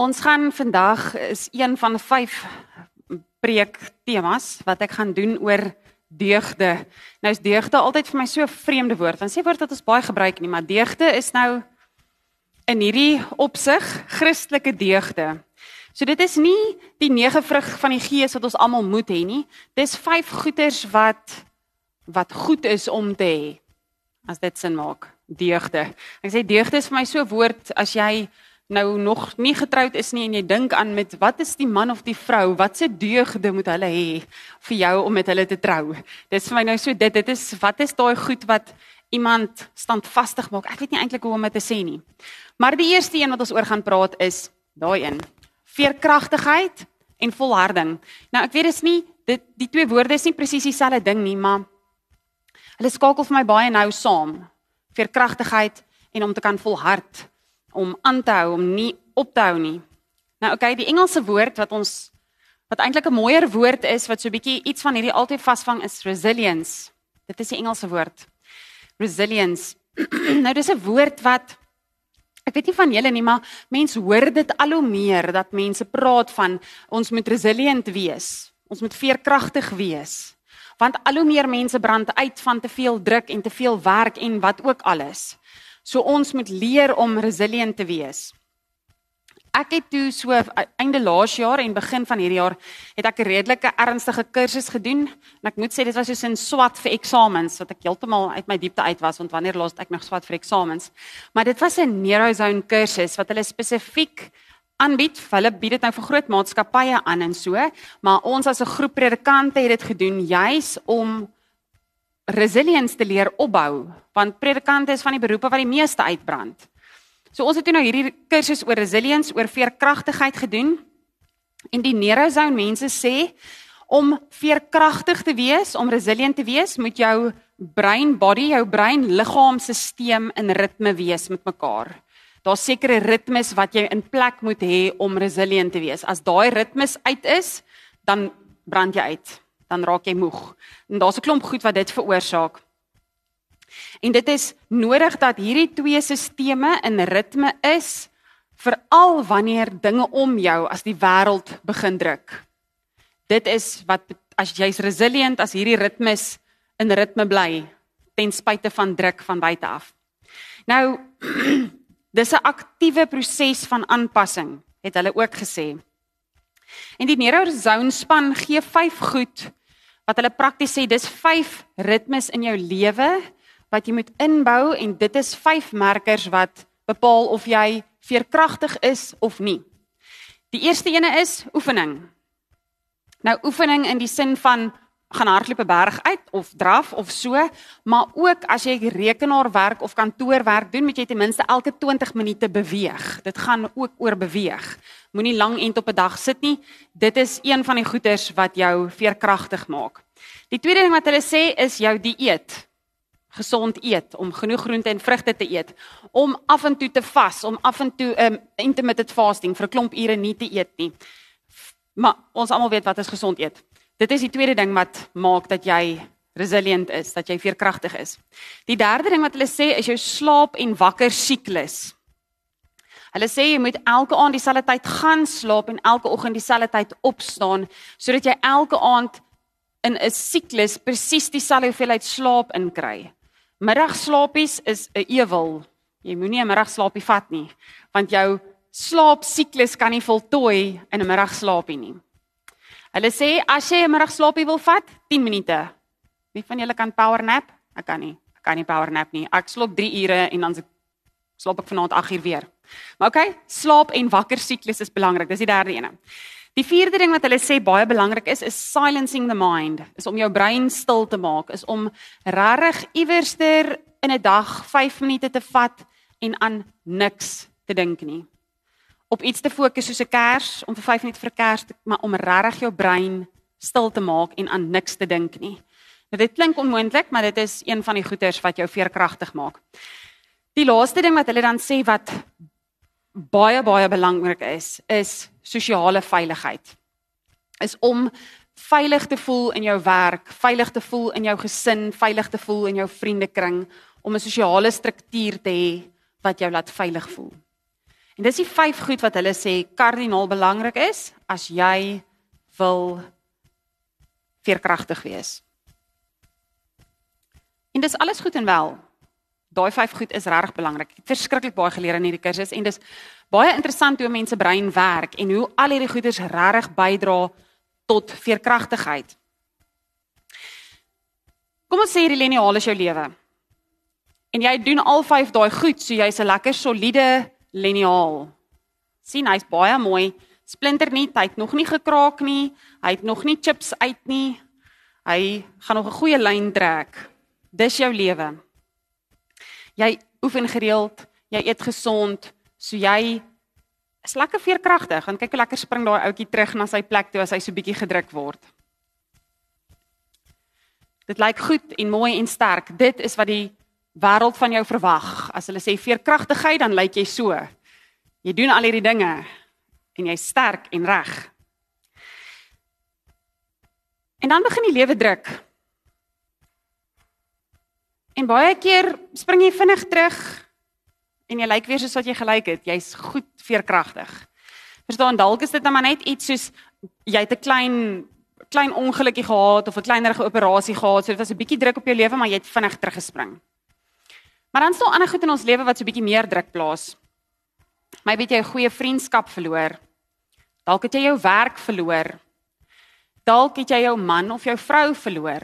Ons gaan vandag is een van vyf preek temas wat ek gaan doen oor deugde. Nou is deugde altyd vir my so 'n vreemde woord. Want sê woord wat ons baie gebruik nie, maar deugde is nou in hierdie opsig Christelike deugde. So dit is nie die nege vrug van die gees wat ons almal moet hê nie. Dis vyf goeders wat wat goed is om te hê. As dit sin maak, deugde. Ek sê deugde is vir my so 'n woord as jy nou nog nie getroud is nie en jy dink aan met wat is die man of die vrou, wat se deugde moet hulle hê vir jou om met hulle te trou? Dis vir my nou so dit dit is wat is daai goed wat iemand standvastig maak? Ek weet nie eintlik hoe om dit te sê nie. Maar die eerste een wat ons oor gaan praat is daai een. Veerkragtigheid en volharding. Nou ek weet dis nie dit die twee woorde is nie presies dieselfde ding nie, maar hulle skakel vir my baie nou saam. Veerkragtigheid en om te kan volhard om aan te hou, om nie op te hou nie. Nou oké, okay, die Engelse woord wat ons wat eintlik 'n mooier woord is wat so 'n bietjie iets van hierdie altyd vasvang is resilience. Dit is die Engelse woord. Resilience. nou dis 'n woord wat ek weet nie van julle nie, maar mense hoor dit al hoe meer dat mense praat van ons moet resilient wees. Ons moet veerkragtig wees. Want al hoe meer mense brand uit van te veel druk en te veel werk en wat ook alles. So ons moet leer om resilient te wees. Ek het toe so einde laas jaar en begin van hierdie jaar het ek 'n redelike ernstige kursus gedoen en ek moet sê dit was soos 'n swat vir eksamens wat ek heeltemal uit my diepte uit was want wanneer laas ek nog swat vir eksamens. Maar dit was 'n Neurozone kursus wat hulle spesifiek aanbied. Hulle bied dit nou vir groot maatskappye aan en so, maar ons as 'n groep predikante het dit gedoen juis om resilience te leer opbou want predikante is van die beroepe wat die meeste uitbrand. So ons het nou hierdie kursus oor resilience, oor veerkragtigheid gedoen. En die neurozone mense sê om veerkragtig te wees, om resilient te wees, moet jou brein body, jou brein liggaamstelsel in ritme wees met mekaar. Daar's sekere ritmes wat jy in plek moet hê om resilient te wees. As daai ritmes uit is, dan brand jy uit dan raak jy moeg. En daar's 'n klomp goed wat dit veroorsaak. En dit is nodig dat hierdie twee sisteme in ritme is veral wanneer dinge om jou as die wêreld begin druk. Dit is wat as jy's resilient as hierdie ritmes in ritme bly ten spyte van druk van buite af. Nou dis 'n aktiewe proses van aanpassing, het hulle ook gesê. En die Neurozone span gee 5 goed wat hulle prakties sê dis vyf ritmes in jou lewe wat jy moet inbou en dit is vyf merkers wat bepaal of jy veerkragtig is of nie. Die eerste ene is oefening. Nou oefening in die sin van gaan hardloop 'n berg uit of draf of so, maar ook as jy rekenaarwerk of kantoorwerk doen, moet jy ten minste elke 20 minute beweeg. Dit gaan ook oor beweeg. Moenie lank end op 'n dag sit nie. Dit is een van die goeters wat jou veerkragtig maak. Die tweede ding wat hulle sê is jou dieet. Gesond eet, om genoeg groente en vrugte te eet, om af en toe te vas, om af en toe 'n um, intermittent fasting vir 'n klomp ure nie te eet nie. Maar ons almal weet wat is gesond eet. Dit is die tweede ding wat maak dat jy resilient is, dat jy veerkragtig is. Die derde ding wat hulle sê is jou slaap en wakker siklus. Hulle sê jy moet elke aand dieselfde tyd gaan slaap en elke oggend dieselfde tyd opstaan sodat jy elke aand in 'n siklus presies dieselfde hoeveelheid slaap inkry. Middagslaapies is 'n ewel. Jy moenie 'n middagslaapie vat nie, want jou slaapsiklus kan nie voltooi in 'n middagslaapie nie. Hulle sê as jy 'n middagslaapie wil vat, 10 minute. Wie van julle kan power nap? Ek kan nie. Ek kan nie power nap nie. Ek slaap 3 ure en dan slaap ek vanaand 8 uur weer. Maar okay, slaap en wakker siklus is belangrik. Dis die derde een. Die vierde ding wat hulle sê baie belangrik is is silencing the mind, is om jou brein stil te maak, is om regtig iewerster in 'n dag 5 minute te vat en aan niks te dink nie. Op iets te fokus soos 'n kers om vir 5 minute vir kers, maar om regtig jou brein stil te maak en aan niks te dink nie. Nou dit klink onmoontlik, maar dit is een van die goeters wat jou veerkragtig maak. Die laaste ding wat hulle dan sê wat baie baie belangrik is, is sosiale veiligheid. Is om veilig te voel in jou werk, veilig te voel in jou gesin, veilig te voel in jou vriendekring, om 'n sosiale struktuur te hê wat jou laat veilig voel. En dis die vyf goed wat hulle sê kardinaal belangrik is as jy wil veerkragtig wees. En dis alles goed en wel. Daai vyf goed is regtig belangrik. Ek het verskriklik baie geleer in hierdie kursus en dis baie interessant hoe mense brein werk en hoe al hierdie goeders regtig bydra tot veerkragtigheid. Kom ons sê hierdie liniaal is jou lewe. En jy doen al vyf daai goed, so jy's 'n lekker soliede liniaal. sien hy's baie mooi, splinter nie, hy't nog nie gekraak nie, hy't nog nie chips uit nie. Hy gaan nog 'n goeie lyn trek. Dis jou lewe. Jy oefen gereeld, jy eet gesond, so jy is lekker veerkragtig. Want kyk hoe lekker spring daai ouetjie terug na sy plek toe as hy so bietjie gedruk word. Dit lyk goed en mooi en sterk. Dit is wat die wêreld van jou verwag. As hulle sê veerkragtigheid, dan lyk jy so. Jy doen al hierdie dinge en jy's sterk en reg. En dan begin die lewe druk. En baie keer spring jy vinnig terug en jy lyk weer soos wat jy gelyk het. Jy's goed veerkragtig. Verstaan, dalk is dit nou maar net iets soos jy het 'n klein klein ongelukkie gehad of 'n kleinerige operasie gehad, so dit was 'n bietjie druk op jou lewe, maar jy het vinnig teruggespring. Maar dan staan ander goed in ons lewe wat so 'n bietjie meer druk plaas. My weet jy 'n goeie vriendskap verloor. Dalk het jy jou werk verloor. Dalk het jy jou man of jou vrou verloor.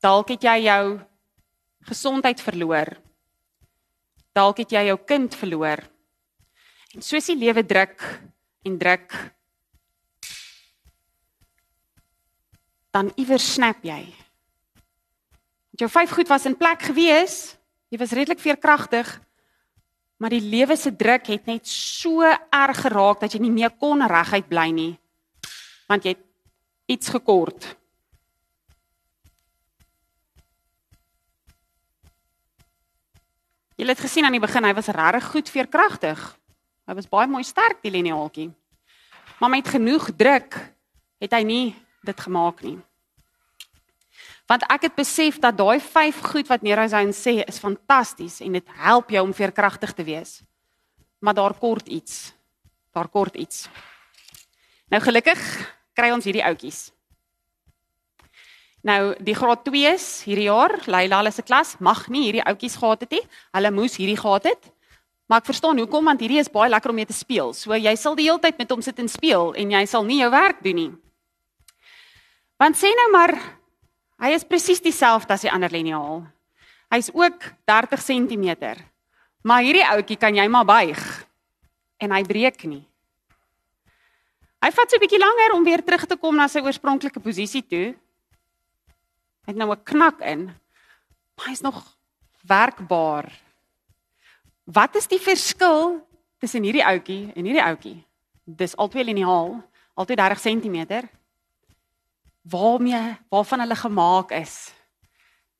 Dalk het jy jou gesondheid verloor. Dalk het jy jou kind verloor. En soos die lewe druk en druk dan iewers snap jy. Want jou vyf goed was in plek gewees. Jy was redelik veerkragtig, maar die lewe se druk het net so erg geraak dat jy nie meer kon reguit bly nie. Want jy het iets gekort. Jy het gesien aan die begin hy was regtig goed veerkragtig. Hy was baie mooi sterk die liniaaltjie. Maar met genoeg druk het hy nie dit gemaak nie. Want ek het besef dat daai vyf goed wat Neurozoon sê is fantasties en dit help jou om veerkragtig te wees. Maar daar kort iets. Daar kort iets. Nou gelukkig kry ons hierdie ouetjies. Nou die graad 2's hierdie jaar, Leila hulle se klas mag nie hierdie ouetjies gehad het nie. Hulle moes hierdie gehad het. Maar ek verstaan hoekom want hierdie is baie lekker om mee te speel. So jy sal die hele tyd met hom sit en speel en jy sal nie jou werk doen nie. Want sê nou maar Hy is presies dieselfde as die ander liniaal. Hy's ook 30 cm. Maar hierdie ouetjie kan jy maar buig en hy breek nie. Hy vat so 'n bietjie langer om weer terug te kom na sy oorspronklike posisie toe. Hy het nou 'n knak in. Maar hy's nog werkbaar. Wat is die verskil tussen hierdie ouetjie en hierdie ouetjie? Dis albei liniaal, altyd 30 cm waarmee waarvan hulle gemaak is.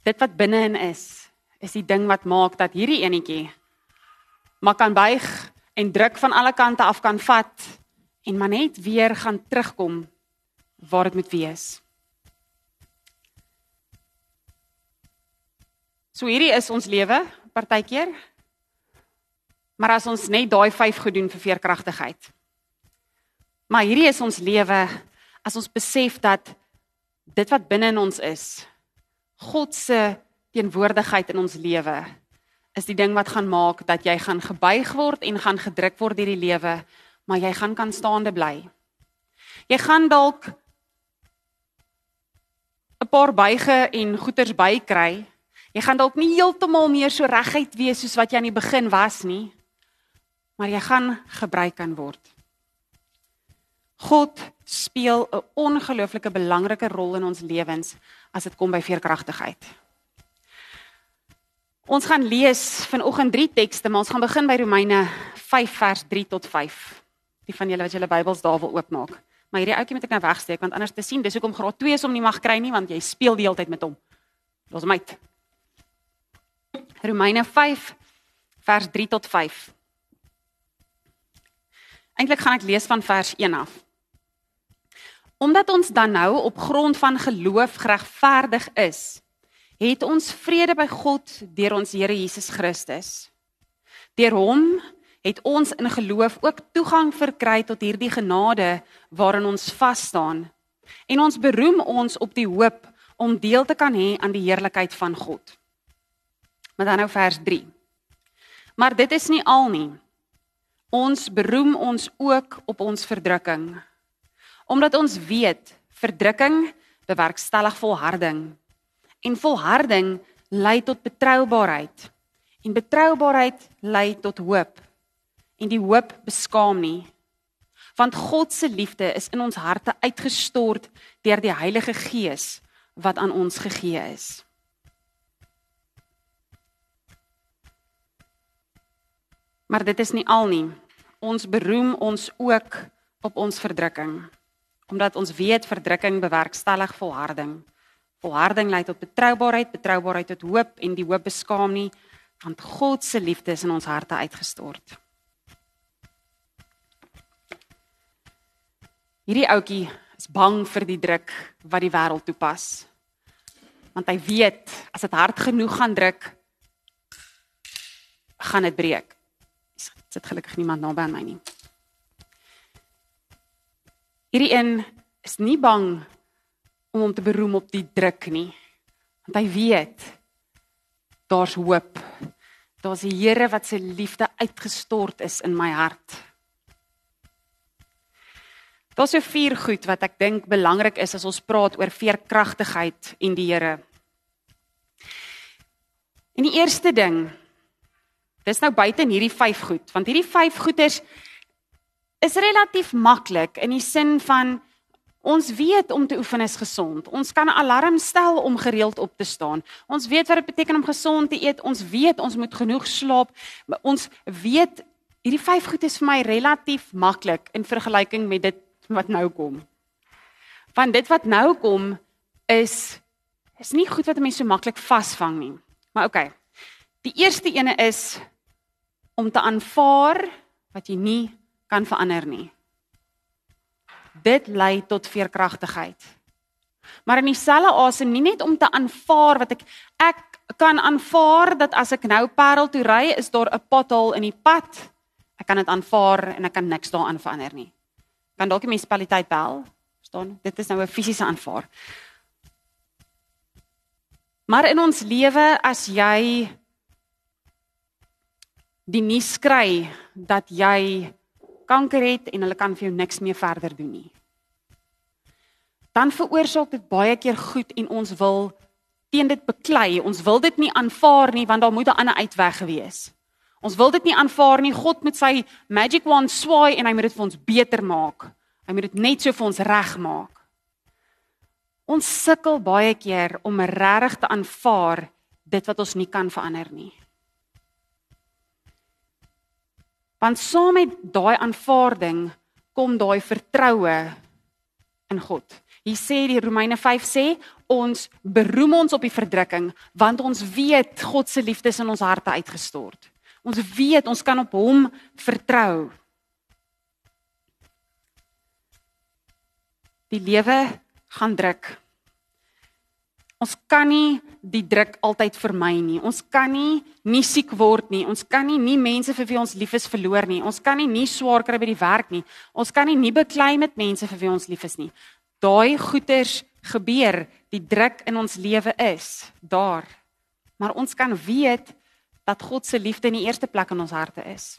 Dit wat binne-in is, is die ding wat maak dat hierdie enetjie maar kan buig en druk van alle kante af kan vat en maar net weer gaan terugkom waar dit moet wees. So hierdie is ons lewe partykeer. Maar as ons net daai 5 gedoen vir veerkragtigheid. Maar hierdie is ons lewe as ons besef dat dit wat binne in ons is, God se teenwoordigheid in ons lewe, is die ding wat gaan maak dat jy gaan gebuig word en gaan gedruk word deur die lewe, maar jy gaan kan staande bly. Jy gaan dalk 'n paar buige en goeters bykry. Jy gaan dalk nie heeltemal meer so reguit wees soos wat jy aan die begin was nie, maar jy gaan gebruik kan word. God speel 'n ongelooflike belangrike rol in ons lewens as dit kom by veerkragtigheid. Ons gaan lees vanoggend drie tekste, maar ons gaan begin by Romeine 5 vers 3 tot 5. Die van julle wat julle Bybels daar wil oopmaak. Maar hierdie ouetjie moet ek nou wegsteek want anders te sien, dis hoekom graad 2 is om nie mag kry nie want jy speel die hele tyd met hom. Los hom uit. Romeine 5 vers 3 tot 5. Eintlik gaan ek lees van vers 1 af. Omdat ons dan nou op grond van geloof geregverdig is, het ons vrede by God deur ons Here Jesus Christus. Deur hom het ons in geloof ook toegang verkry tot hierdie genade waarin ons vas staan. En ons beroem ons op die hoop om deel te kan hê aan die heerlikheid van God. Maar dan nou vers 3. Maar dit is nie al nie. Ons beroem ons ook op ons verdrukking. Omdat ons weet verdrukking bewerkstellig volharding. En volharding lei tot betroubaarheid. En betroubaarheid lei tot hoop. En die hoop beskaam nie. Want God se liefde is in ons harte uitgestort deur die Heilige Gees wat aan ons gegee is. Maar dit is nie al nie. Ons beroem ons ook op ons verdrukking omdat ons weet verdrukking bewerkstellig volharding. Volharding lei tot betroubaarheid, betroubaarheid tot hoop en die hoop beskaam nie want God se liefde is in ons harte uitgestort. Hierdie ouetjie is bang vir die druk wat die wêreld toepas. Want hy weet as dit hard genoeg gaan druk, gaan dit breek. Sit gelukkig niemand naby aan my nie. Hierdie een is nie bang om hom te beroem op die druk nie. Want hy weet daar's hoop. Daar's 'n Here wat se liefde uitgestort is in my hart. Daar's so vier goed wat ek dink belangrik is as ons praat oor veerkragtigheid en die Here. En die eerste ding dis nou buite in hierdie vyf goed, want hierdie vyf goeders is relatief maklik in die sin van ons weet om te oefen is gesond. Ons kan 'n alarm stel om gereeld op te staan. Ons weet wat dit beteken om gesond te eet. Ons weet ons moet genoeg slaap. Ons weet hierdie vyf goed is vir my relatief maklik in vergelyking met dit wat nou kom. Want dit wat nou kom is is nie goed wat mense so maklik vasvang nie. Maar. Okay, die eerste ene is om te aanvaar wat jy nie kan verander nie. Dit lei tot veerkragtigheid. Maar in dieselfde asem nie net om te aanvaar wat ek ek kan aanvaar dat as ek nou Parel toe ry, is daar 'n pothol in die pad. Ek kan dit aanvaar en ek kan niks daaraan verander nie kan dalk die munisipaliteit bel. Verstaan? Dit is nou 'n fisiese aanvaar. Maar in ons lewe as jy die nuus kry dat jy kanker het en hulle kan vir jou niks meer verder doen nie. Dan veroorsaak dit baie keer goed en ons wil teen dit beklei. Ons wil dit nie aanvaar nie want daar moet 'n ander uitweg gewees. Ons wil dit nie aanvaar nie. God met sy magic wand swaai en hy moet dit vir ons beter maak. Hy moet dit net so vir ons regmaak. Ons sukkel baie keer om regtig te aanvaar dit wat ons nie kan verander nie. Want saam met daai aanvaarding kom daai vertroue in God. Hier sê die Romeine 5 sê ons beroem ons op die verdrukking want ons weet God se liefde is in ons harte uitgestort. Ons weet ons kan op hom vertrou. Die lewe gaan druk. Ons kan nie die druk altyd vermy nie. Ons kan nie nie siek word nie. Ons kan nie nie mense vir wie ons lief is verloor nie. Ons kan nie nie swaar kry by die werk nie. Ons kan nie nie beklei met mense vir wie ons lief is nie. Daai goeters gebeur. Die druk in ons lewe is daar. Maar ons kan weet dat God se liefde in die eerste plek in ons harte is.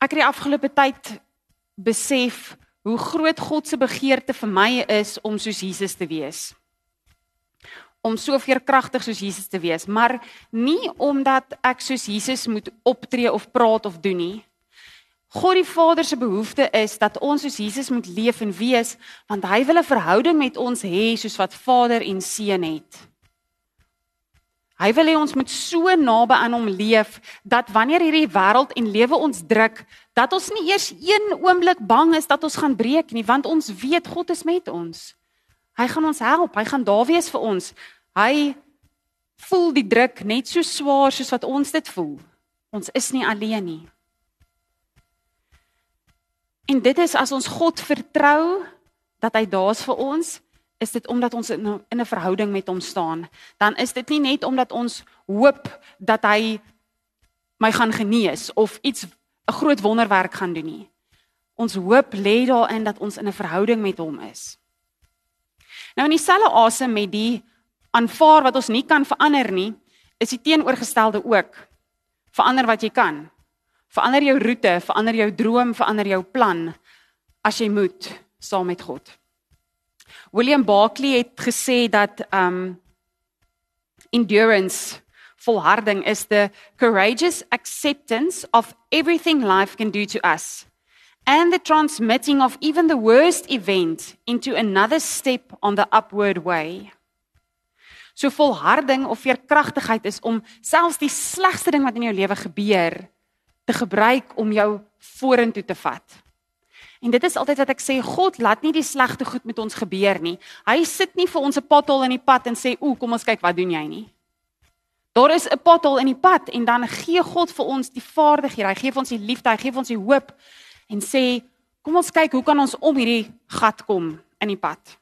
Ek het die afgelope tyd besef hoe groot God se begeerte vir my is om soos Jesus te wees. Om so veerkragtig soos Jesus te wees, maar nie omdat ek soos Jesus moet optree of praat of doen nie. God die Vader se behoefte is dat ons soos Jesus moet leef en wees, want hy wil 'n verhouding met ons hê soos wat Vader en Seun het. Hy wil hê ons moet so naby aan hom leef dat wanneer hierdie wêreld en lewe ons druk, dat ons nie eers een oomblik bang is dat ons gaan breek nie, want ons weet God is met ons. Hy gaan ons help, hy gaan daar wees vir ons. Hy voel die druk net so swaar soos wat ons dit voel. Ons is nie alleen nie. En dit is as ons God vertrou dat hy daar's vir ons is dit omdat ons in 'n verhouding met hom staan. Dan is dit nie net omdat ons hoop dat hy my gaan genees of iets 'n groot wonderwerk gaan doen nie. Ons hoop lê daarin dat ons in 'n verhouding met hom is. Nou in dieselfde asem met die aanvaar wat ons nie kan verander nie, is die teenoorgestelde ook. Verander wat jy kan. Verander jou roete, verander jou droom, verander jou plan as jy moet saam met God. William Barclay het gesê dat um endurance volharding is the courageous acceptance of everything life can do to us and the transmitting of even the worst event into another step on the upward way. So volharding of veerkragtigheid is om selfs die slegste ding wat in jou lewe gebeur te gebruik om jou vorentoe te vat. En dit is altyd wat ek sê, God laat nie die slegte goed met ons gebeur nie. Hy sit nie vir ons 'n pothol in die pad en sê, "Oek, kom ons kyk wat doen jy nie." Daar is 'n pothol in die pad en dan gee God vir ons die vaardighede. Hy gee vir ons die liefde, hy gee vir ons die hoop en sê, "Kom ons kyk hoe kan ons om hierdie gat kom in die pad."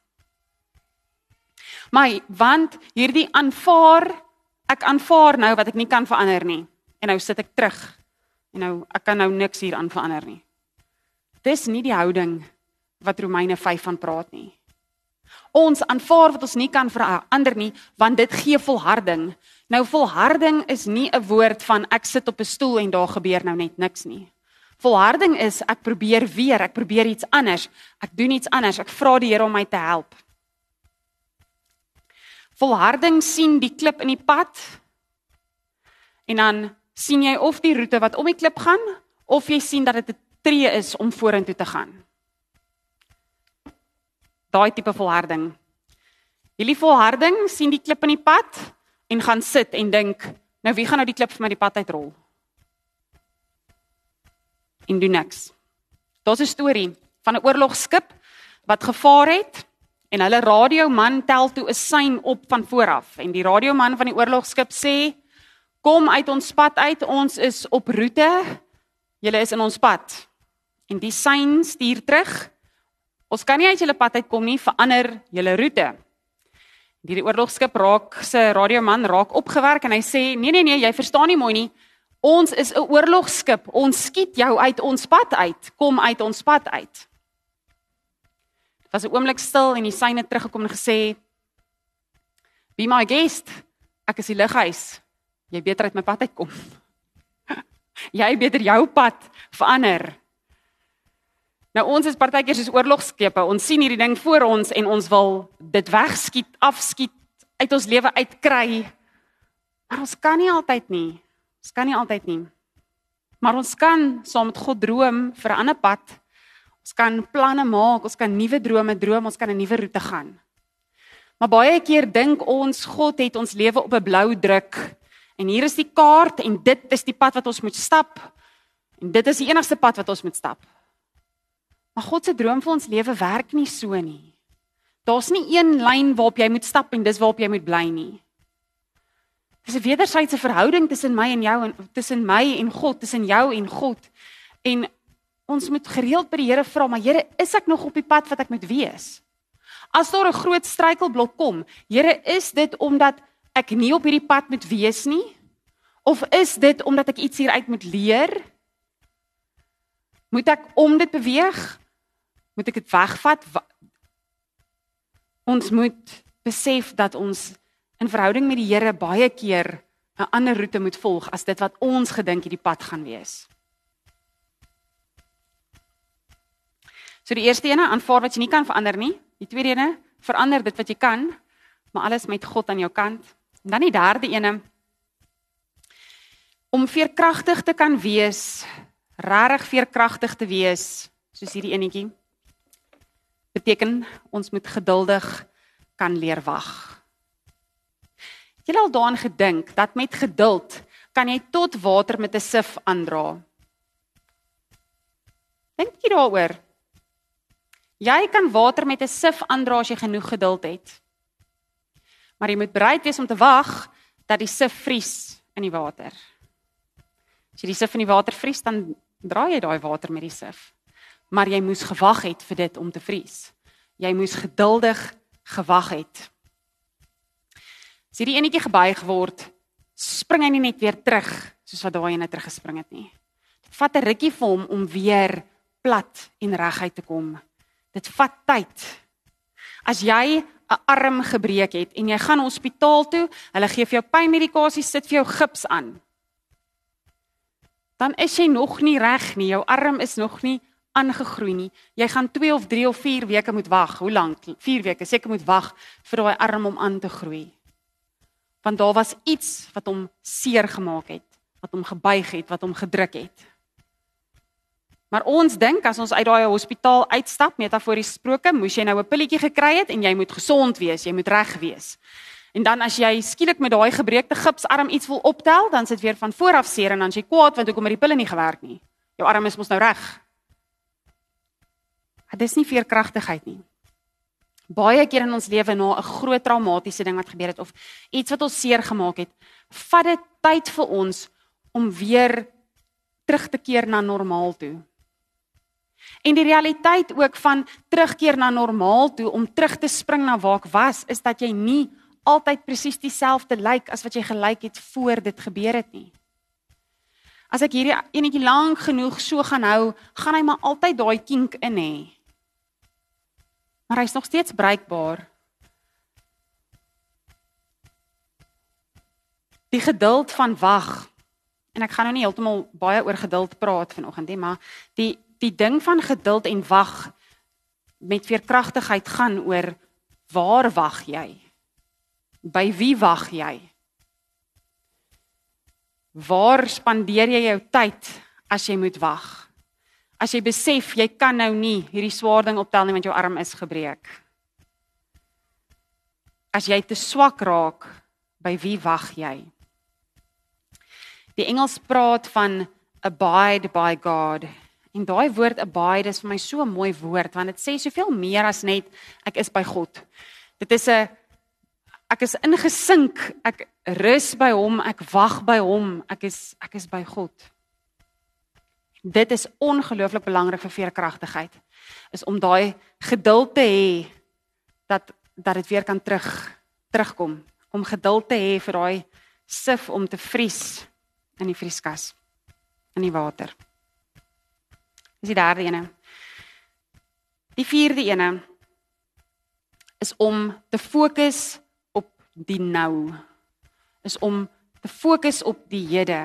Maar want hierdie aanvaar, ek aanvaar nou wat ek nie kan verander nie. En nou sit ek terug. En nou ek kan nou niks hier aan verander nie. Dis nie die houding wat Romeine 5 van praat nie. Ons aanvaar wat ons nie kan verander nie, want dit gee volharding. Nou volharding is nie 'n woord van ek sit op 'n stoel en daar gebeur nou net niks nie. Volharding is ek probeer weer, ek probeer iets anders. Ek doen iets anders. Ek vra die Here om my te help. Volharding sien die klip in die pad en dan sien jy of die roete wat om die klip gaan of jy sien dat dit 'n tree is om vorentoe te gaan. Daai tipe volharding. Hierdie volharding sien die klip in die pad en gaan sit en dink, nou wie gaan nou die klip vir my die pad uitrol? En doen niks. Daar's 'n storie van 'n oorlogskip wat gevaar het en hulle radioman tel toe 'n sein op van vooraf en die radioman van die oorlogskip sê kom uit ons pad uit ons is op roete julle is in ons pad en die sein stuur terug ons kan nie uit julle pad uitkom nie verander julle roete hierdie oorlogskip raak se radioman raak opgewerk en hy sê nee nee nee jy verstaan nie mooi nie ons is 'n oorlogskip ons skiet jou uit ons pad uit kom uit ons pad uit was 'n oomblik stil en die syne teruggekom en gesê Be my guest. Ek is die lighuis. Jy beter uit my pad uitkom. jy beter jou pad verander. Nou ons is partykeer soos oorlogskepe. Ons sien hierdie ding voor ons en ons wil dit wegskiet, afskiet, uit ons lewe uitkry. Maar ons kan nie altyd nie. Ons kan nie altyd nie. Maar ons kan saam met God droom vir 'n ander pad Ons kan planne maak, ons kan nuwe drome droom, ons kan 'n nuwe roete gaan. Maar baie keer dink ons God het ons lewe op 'n blou druk en hier is die kaart en dit is die pad wat ons moet stap en dit is die enigste pad wat ons moet stap. Maar God se droom vir ons lewe werk nie so nie. Daar's nie een lyn waarop jy moet stap en dis waarop jy moet bly nie. Dis 'n wederwysige verhouding tussen my en jou en tussen my en God, tussen jou en God. En Ons moet gereeld by die Here vra, maar Here, is ek nog op die pad wat ek moet wees? As daar 'n groot struikelblok kom, Here, is dit omdat ek nie op hierdie pad moet wees nie? Of is dit omdat ek iets hieruit moet leer? Moet ek om dit beweeg? Moet ek dit wegvat? Ons moet besef dat ons in verhouding met die Here baie keer 'n ander roete moet volg as dit wat ons gedink hierdie pad gaan wees. So die eerste ene aanvaar wat jy nie kan verander nie. Die tweede ene verander dit wat jy kan, maar alles met God aan jou kant. En dan die derde ene om veerkragtig te kan wees, regtig veerkragtig te wees, soos hierdie enetjie. Beteken ons moet geduldig kan leer wag. Jy het al daaraan gedink dat met geduld kan jy tot water met 'n sif aandra. Dink jy daaroor? Jy kan water met 'n sif aandra as jy genoeg geduld het. Maar jy moet bereid wees om te wag dat die sif vries in die water. As jy die sif in die water vries, dan draai jy daai water met die sif. Maar jy moes gewag het vir dit om te vries. Jy moes geduldig gewag het. As hierdie enetjie gebuig word, spring hy nie net weer terug soos wat daai ene teruggespring het nie. Dit vat 'n rukkie vir hom om weer plat en reguit te kom. Dit vat tyd. As jy 'n arm gebreek het en jy gaan hospitaal toe, hulle gee vir jou pynmedikasie, sit vir jou gips aan. Dan is jy nog nie reg nie. Jou arm is nog nie aangegroei nie. Jy gaan 2 of 3 of 4 weke moet wag. Hoe lank? 4 weke. Seker moet wag vir daai arm om aan te groei. Want daar was iets wat hom seer gemaak het, wat hom gebuig het, wat hom gedruk het. Maar ons dink as ons uit daai hospitaal uitstap, metafories gesproke, moes jy nou 'n pilletjie gekry het en jy moet gesond wees, jy moet reg wees. En dan as jy skielik met daai gebreekte gipsarm iets wil optel, dan sit weer van voor af seer en dan jy kwaad want hoekom het die pille nie gewerk nie. Jou arm is mos nou reg. Dit is nie veerkragtigheid nie. Baie keer in ons lewe na 'n groot traumatiese ding wat gebeur het of iets wat ons seer gemaak het, vat dit tyd vir ons om weer terug te keer na normaal toe. En die realiteit ook van terugkeer na normaal toe om terug te spring na waar ek was, is dat jy nie altyd presies dieselfde lyk as wat jy gelyk het voor dit gebeur het nie. As ek hierdie enetjie lank genoeg so gaan hou, gaan hy maar altyd daai kink in hê. Maar hy's nog steeds bruikbaar. Die geduld van wag. En ek gaan nou nie heeltemal baie oor geduld praat vanoggend nie, maar die die ding van geduld en wag met veerkragtigheid gaan oor waar wag jy? By wie wag jy? Waar spandeer jy jou tyd as jy moet wag? As jy besef jy kan nou nie hierdie swaar ding optel nie want jou arm is gebreek. As jy te swak raak, by wie wag jy? Die Engels praat van abide by God En daai woord abide is vir my so 'n mooi woord want dit sê soveel meer as net ek is by God. Dit is 'n ek is ingesink, ek rus by hom, ek wag by hom, ek is ek is by God. Dit is ongelooflik belangrik vir veerkragtigheid. Is om daai geduld te hê dat dat dit weer kan terug terugkom, om geduld te hê vir daai sif om te vries in die vrieskas in die water. Dis die derde ene. Die vierde ene is om te fokus op die nou. Is om te fokus op die hede.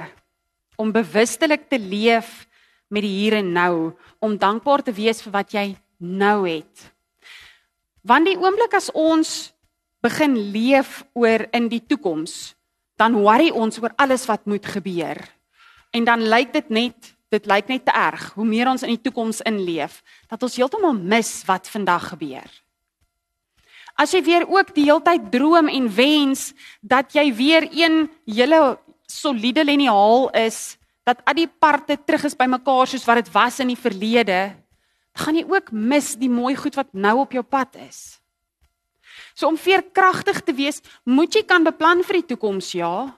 Om bewustelik te leef met die hier en nou, om dankbaar te wees vir wat jy nou het. Want die oomblik as ons begin leef oor in die toekoms, dan worry ons oor alles wat moet gebeur. En dan lyk dit net dit lyk net te erg hoe meer ons in die toekoms inleef dat ons heeltemal mis wat vandag gebeur. As jy weer ook die heeltyd droom en wens dat jy weer een hele soliede liniaal is, dat al die parte terug is bymekaar soos wat dit was in die verlede, dan gaan jy ook mis die mooi goed wat nou op jou pad is. So om veerkragtig te wees, moet jy kan beplan vir die toekoms, ja,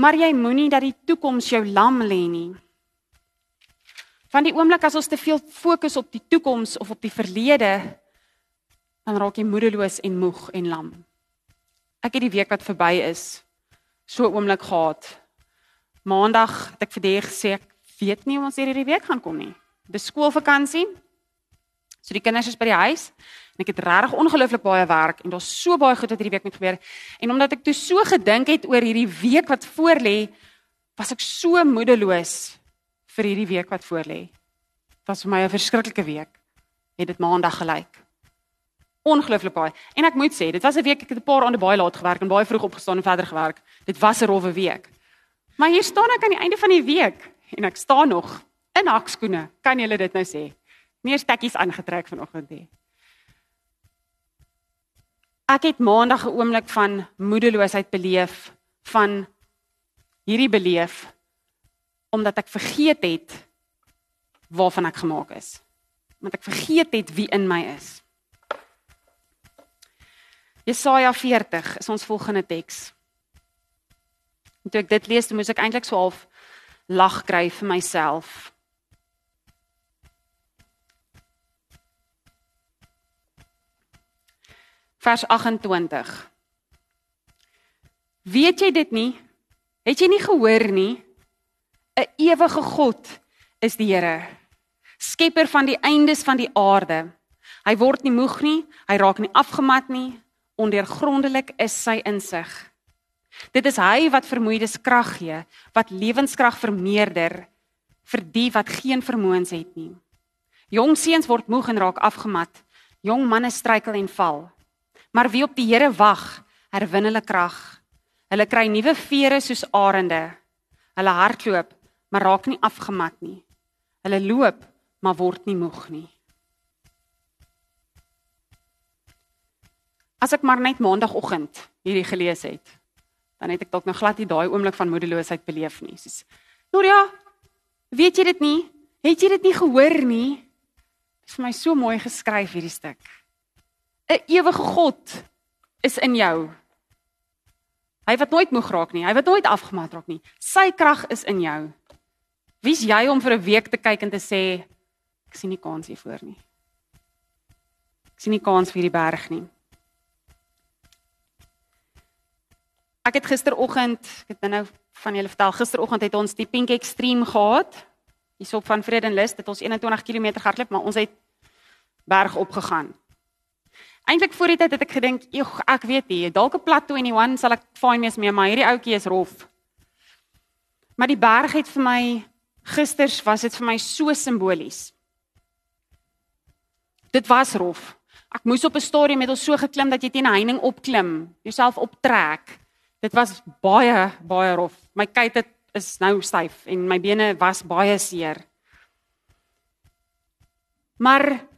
maar jy moenie dat die toekoms jou lam lê nie. Van die oomblik as ons te veel fokus op die toekoms of op die verlede, dan raak jy moedeloos en moeg en lam. Ek het die week wat verby is, so 'n oomblik gehad. Maandag het ek vir die gesê ek weet nie of ons hierdie week gaan kom nie. Dis skoolvakansie. So die kinders is by die huis en ek het regtig ongelooflik baie werk en daar's so baie goed wat hierdie week moet gebeur. En omdat ek toe so gedink het oor hierdie week wat voorlê, was ek so moedeloos vir hierdie week wat voorlê. Dit was vir my 'n verskriklike week. Het dit maandag gelyk. Ongelooflik baie. En ek moet sê, dit was 'n week ek het 'n paar aande baie laat gewerk en baie vroeg opgestaan en verder gewerk. Dit was 'n rowwe week. Maar hier staan ek aan die einde van die week en ek staan nog in hakskoene. Kan julle dit nou sê? Nie stekkies aangetrek vanoggend nie. Ek het maandag 'n oomblik van moedeloosheid beleef van hierdie beleef omdat ek vergeet het waarvan ek gemaak is. Want ek vergeet het wie in my is. Jesaja 40 is ons volgende teks. En toe ek dit lees, moes ek eintlik so half lag kry vir myself. Vers 28. Weet jy dit nie? Het jy nie gehoor nie? 'n ewige God is die Here. Skepper van die eindes van die aarde. Hy word nie moeg nie, hy raak nie afgemat nie. Ondeurgrondelik is sy insig. Dit is hy wat vermoeides krag gee, wat lewenskrag vermeerder vir die wat geen vermoëns het nie. Jong seuns word moeg en raak afgemat. Jong manne struikel en val. Maar wie op die Here wag, herwin hulle krag. Hulle kry nuwe vere soos arende. Hulle hardloop, maar raak nie afgemat nie. Hulle loop, maar word nie moeg nie. As ek maar net maandagooggend hierdie gelees het, dan het ek dalk nog glad nie daai oomblik van moedeloosheid beleef nie. Soos Noria, weet jy dit nie? Het jy dit nie gehoor nie? Dit is vir my so mooi geskryf hierdie stuk. 'n Ewige God is in jou. Hy wat nooit moeg raak nie, hy wat nooit afgemat raak nie. Sy krag is in jou. Wie's jy om vir 'n week te kyk en te sê ek sien nie kans hiervoor nie. Ek sien nie kans vir hierdie berg nie. Ek het gisteroggend, ek het nou van julle vertel, gisteroggend het ons die Pink Extreme gehad. Hierop van Vredenlus, dit ons 21 km gehardloop, maar ons het berg opgegaan. Eintlik voor die tyd het ek gedink, "Ag, ek weet nie, dalk 'n plat 21 sal ek fyn wees mee, maar hierdie ouetjie is rof." Maar die berg het vir my gisters was dit vir my so simbolies. Dit was rof. Ek moes op 'n stadium met ons so geklim dat jy teen 'n heining opklim, jouself optrek. Dit was baie baie rof. My kuit het is nou styf en my bene was baie seer. Maar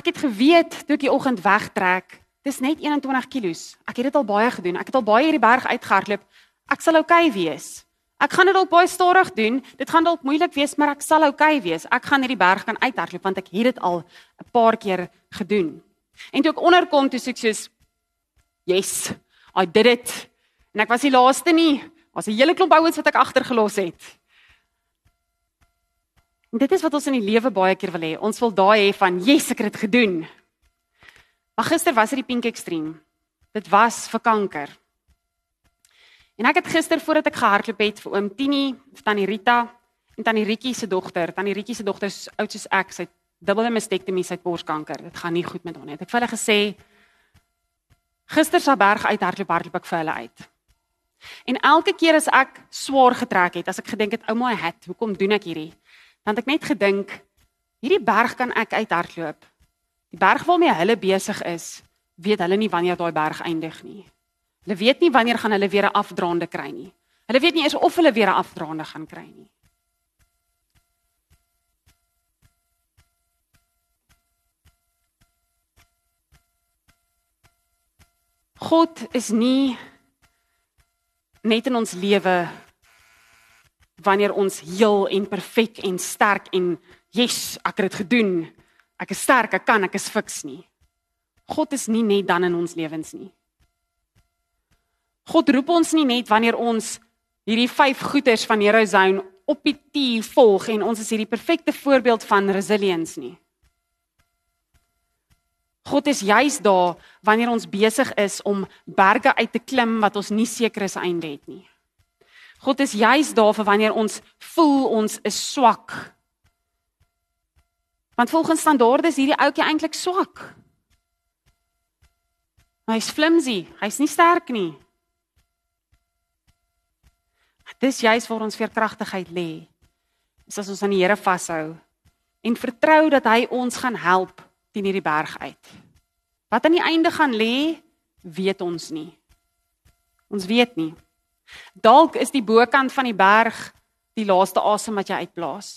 Ek het geweet toe ek die oggend wegtrek, dis net 21 kg. Ek het dit al baie gedoen. Ek het al baie hierdie berg uitgehardloop. Ek sal oukei okay wees. Ek gaan dit dalk baie stadig doen. Dit gaan dalk moeilik wees, maar ek sal oukei okay wees. Ek gaan hierdie berg kan uithardloop want ek het dit al 'n paar keer gedoen. En toe ek onderkom, toe sê ek soos yes, I did it. En ek was die laaste nie. Was 'n hele klomp ouens wat ek agtergelos het. En dit is wat ons in die lewe baie keer wil hê. Ons wil daai hê van, "Yes, ek het dit gedoen." Maar gister was dit die pink extreme. Dit was vir kanker. En ek het gister voordat ek gehardloop het vir oom Tini, vir tannie Rita en tannie Rietjie se dogter, tannie Rietjie se dogter is oud soos ek, sy het dubbele mastektomie, sy het borskanker. Dit gaan nie goed met haar nie. Ek het vir hulle gesê gister sa berg uit hardloop hardloop ek vir hulle uit. En elke keer as ek swaar getrek het, as ek gedink het, ouma, het, hoekom doen ek hierdie? dan het ek net gedink hierdie berg kan ek uithardloop. Die berg waarmee hulle besig is, weet hulle nie wanneer daai berg eindig nie. Hulle weet nie wanneer gaan hulle weer 'n afdraande kry nie. Hulle weet nie eens of hulle weer 'n afdraande gaan kry nie. God is nie net in ons lewe wanneer ons heel en perfek en sterk en yes, ek het dit gedoen. Ek is sterk, ek kan, ek is fiks nie. God is nie net dan in ons lewens nie. God roep ons nie net wanneer ons hierdie vyf goeders van Hero Zone op die tier volg en ons is hierdie perfekte voorbeeld van resilience nie. God is juis daar wanneer ons besig is om berge uit te klim wat ons nie seker is einde het nie. God is juis daar vir wanneer ons voel ons is swak. Want volgens standaarde is hierdie ouetjie eintlik swak. Hy's flimsy, hy's nie sterk nie. Dis juis waar ons veerkragtigheid lê. Is as ons aan die Here vashou en vertrou dat hy ons gaan help teen hierdie berg uit. Wat aan die einde gaan lê, weet ons nie. Ons weet nie. Dalk is die bokant van die berg die laaste asem wat jy uitblaas.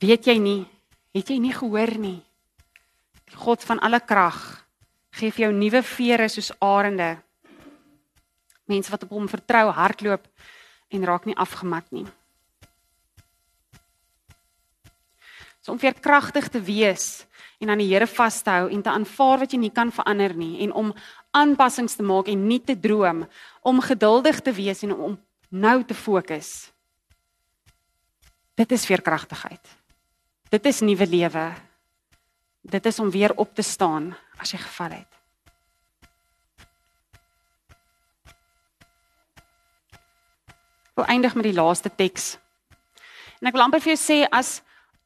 Weet jy nie? Het jy nie gehoor nie? Die God van alle krag gee vir jou nuwe vere soos arende. Mense wat op hom vertrou, hardloop en raak nie afgemat nie. Om veerkragtig te wees en aan die Here vas te hou en te aanvaar wat jy nie kan verander nie en om aanpassings te maak en nie te droom om geduldig te wees en om nou te fokus. Dit is veerkragtigheid. Dit is nuwe lewe. Dit is om weer op te staan as jy geval het. Ek wil eindig met die laaste teks. En ek wil amper vir jou sê as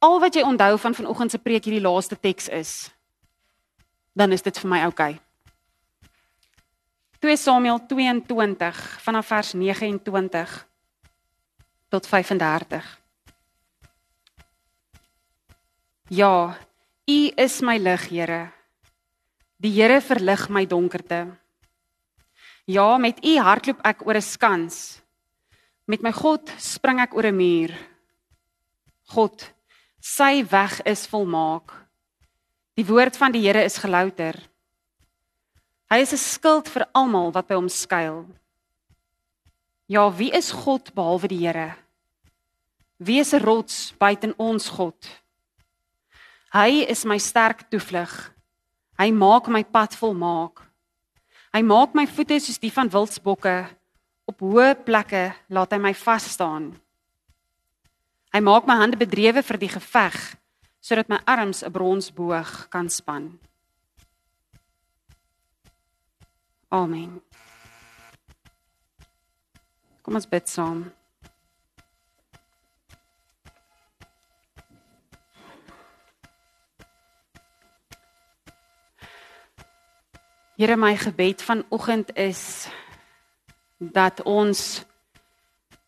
al wat jy onthou van vanoggend se preek hierdie laaste teks is, dan is dit vir my oukei. Okay. 2 Samuel 22 vanaf vers 29 tot 35. Ja, U is my lig, Here. Die Here verlig my donkerte. Ja, met U hardloop ek oor 'n skans. Met my God spring ek oor 'n muur. God, sy weg is volmaak. Die woord van die Here is gelouter. Hy is 'n skild vir almal wat by hom skuil. Ja, wie is God behalwe die Here? Wie is 'n rots buiten ons God? Hy is my sterk toevlug. Hy maak my pad volmaak. Hy maak my voete soos die van wildsbokke. Op hoë plekke laat hy my vas staan. Hy maak my hande bedrewe vir die geveg sodat my arms 'n bronsboog kan span. Amen. Kom ons bid saam. Here my gebed vanoggend is dat ons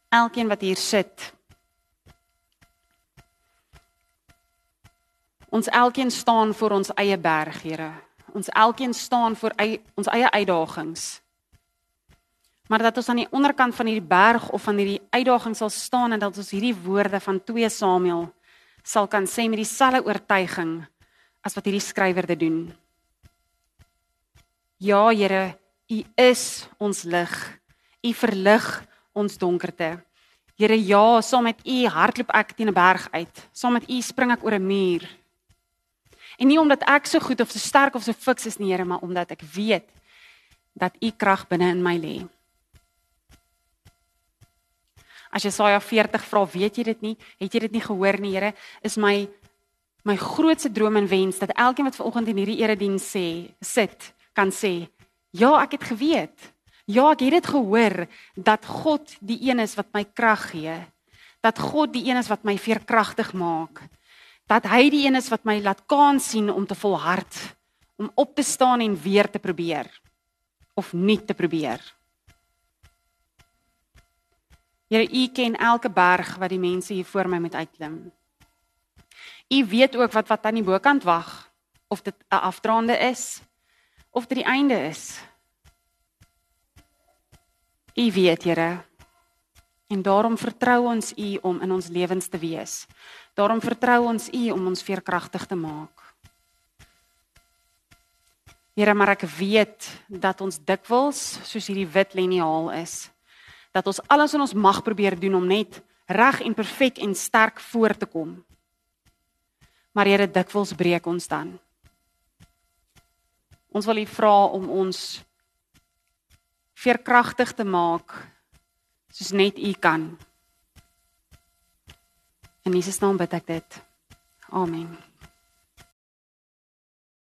elkeen wat hier sit ons elkeen staan voor ons eie berg, Here. Ons elkeen staan voor eie, ons eie uitdagings. Maar dat ons aan die onderkant van hierdie berg of van hierdie uitdaging sal staan en dat ons hierdie woorde van 2 Samuel sal kan sê met dieselfde oortuiging as wat hierdie skrywer dit doen. Ja, Here, U is ons lig. U verlig ons donkerte. Here, ja, saam met U hardloop ek teen 'n berg uit. Saam met U spring ek oor 'n muur. En nie omdat ek so goed of so sterk of so fiks is nie, Here, maar omdat ek weet dat U krag binne in my lê. As Jesaja 40 vra, weet jy dit nie? Het jy dit nie gehoor nie, Here? Is my my grootste droom en wens dat elkeen wat vanoggend in hierdie erediens sê, sit kan sê, ja, ek het geweet. Ja, ek het dit gehoor dat God die een is wat my krag gee. Dat God die een is wat my veerkragtig maak. Dat hy die een is wat my laat kan sien om te volhard, om op te staan en weer te probeer of nie te probeer. Here, u ken elke berg wat die mense hier voor my moet uitklim. U weet ook wat wat aan die bokant wag, of dit 'n afdraande is of dit die einde is. U weet, Here. En daarom vertrou ons U om in ons lewens te wees. Daarom vertrou ons U om ons veerkragtig te maak. Here, maar ek weet dat ons dikwels soos hierdie wit liniaal is. Dat ons alles in ons mag probeer doen om net reg en perfek en sterk voor te kom. Maar Here, dikwels breek ons dan. Ons wil U vra om ons veerkragtig te maak soos net U kan. In Jesus naam bid ek dit. Amen.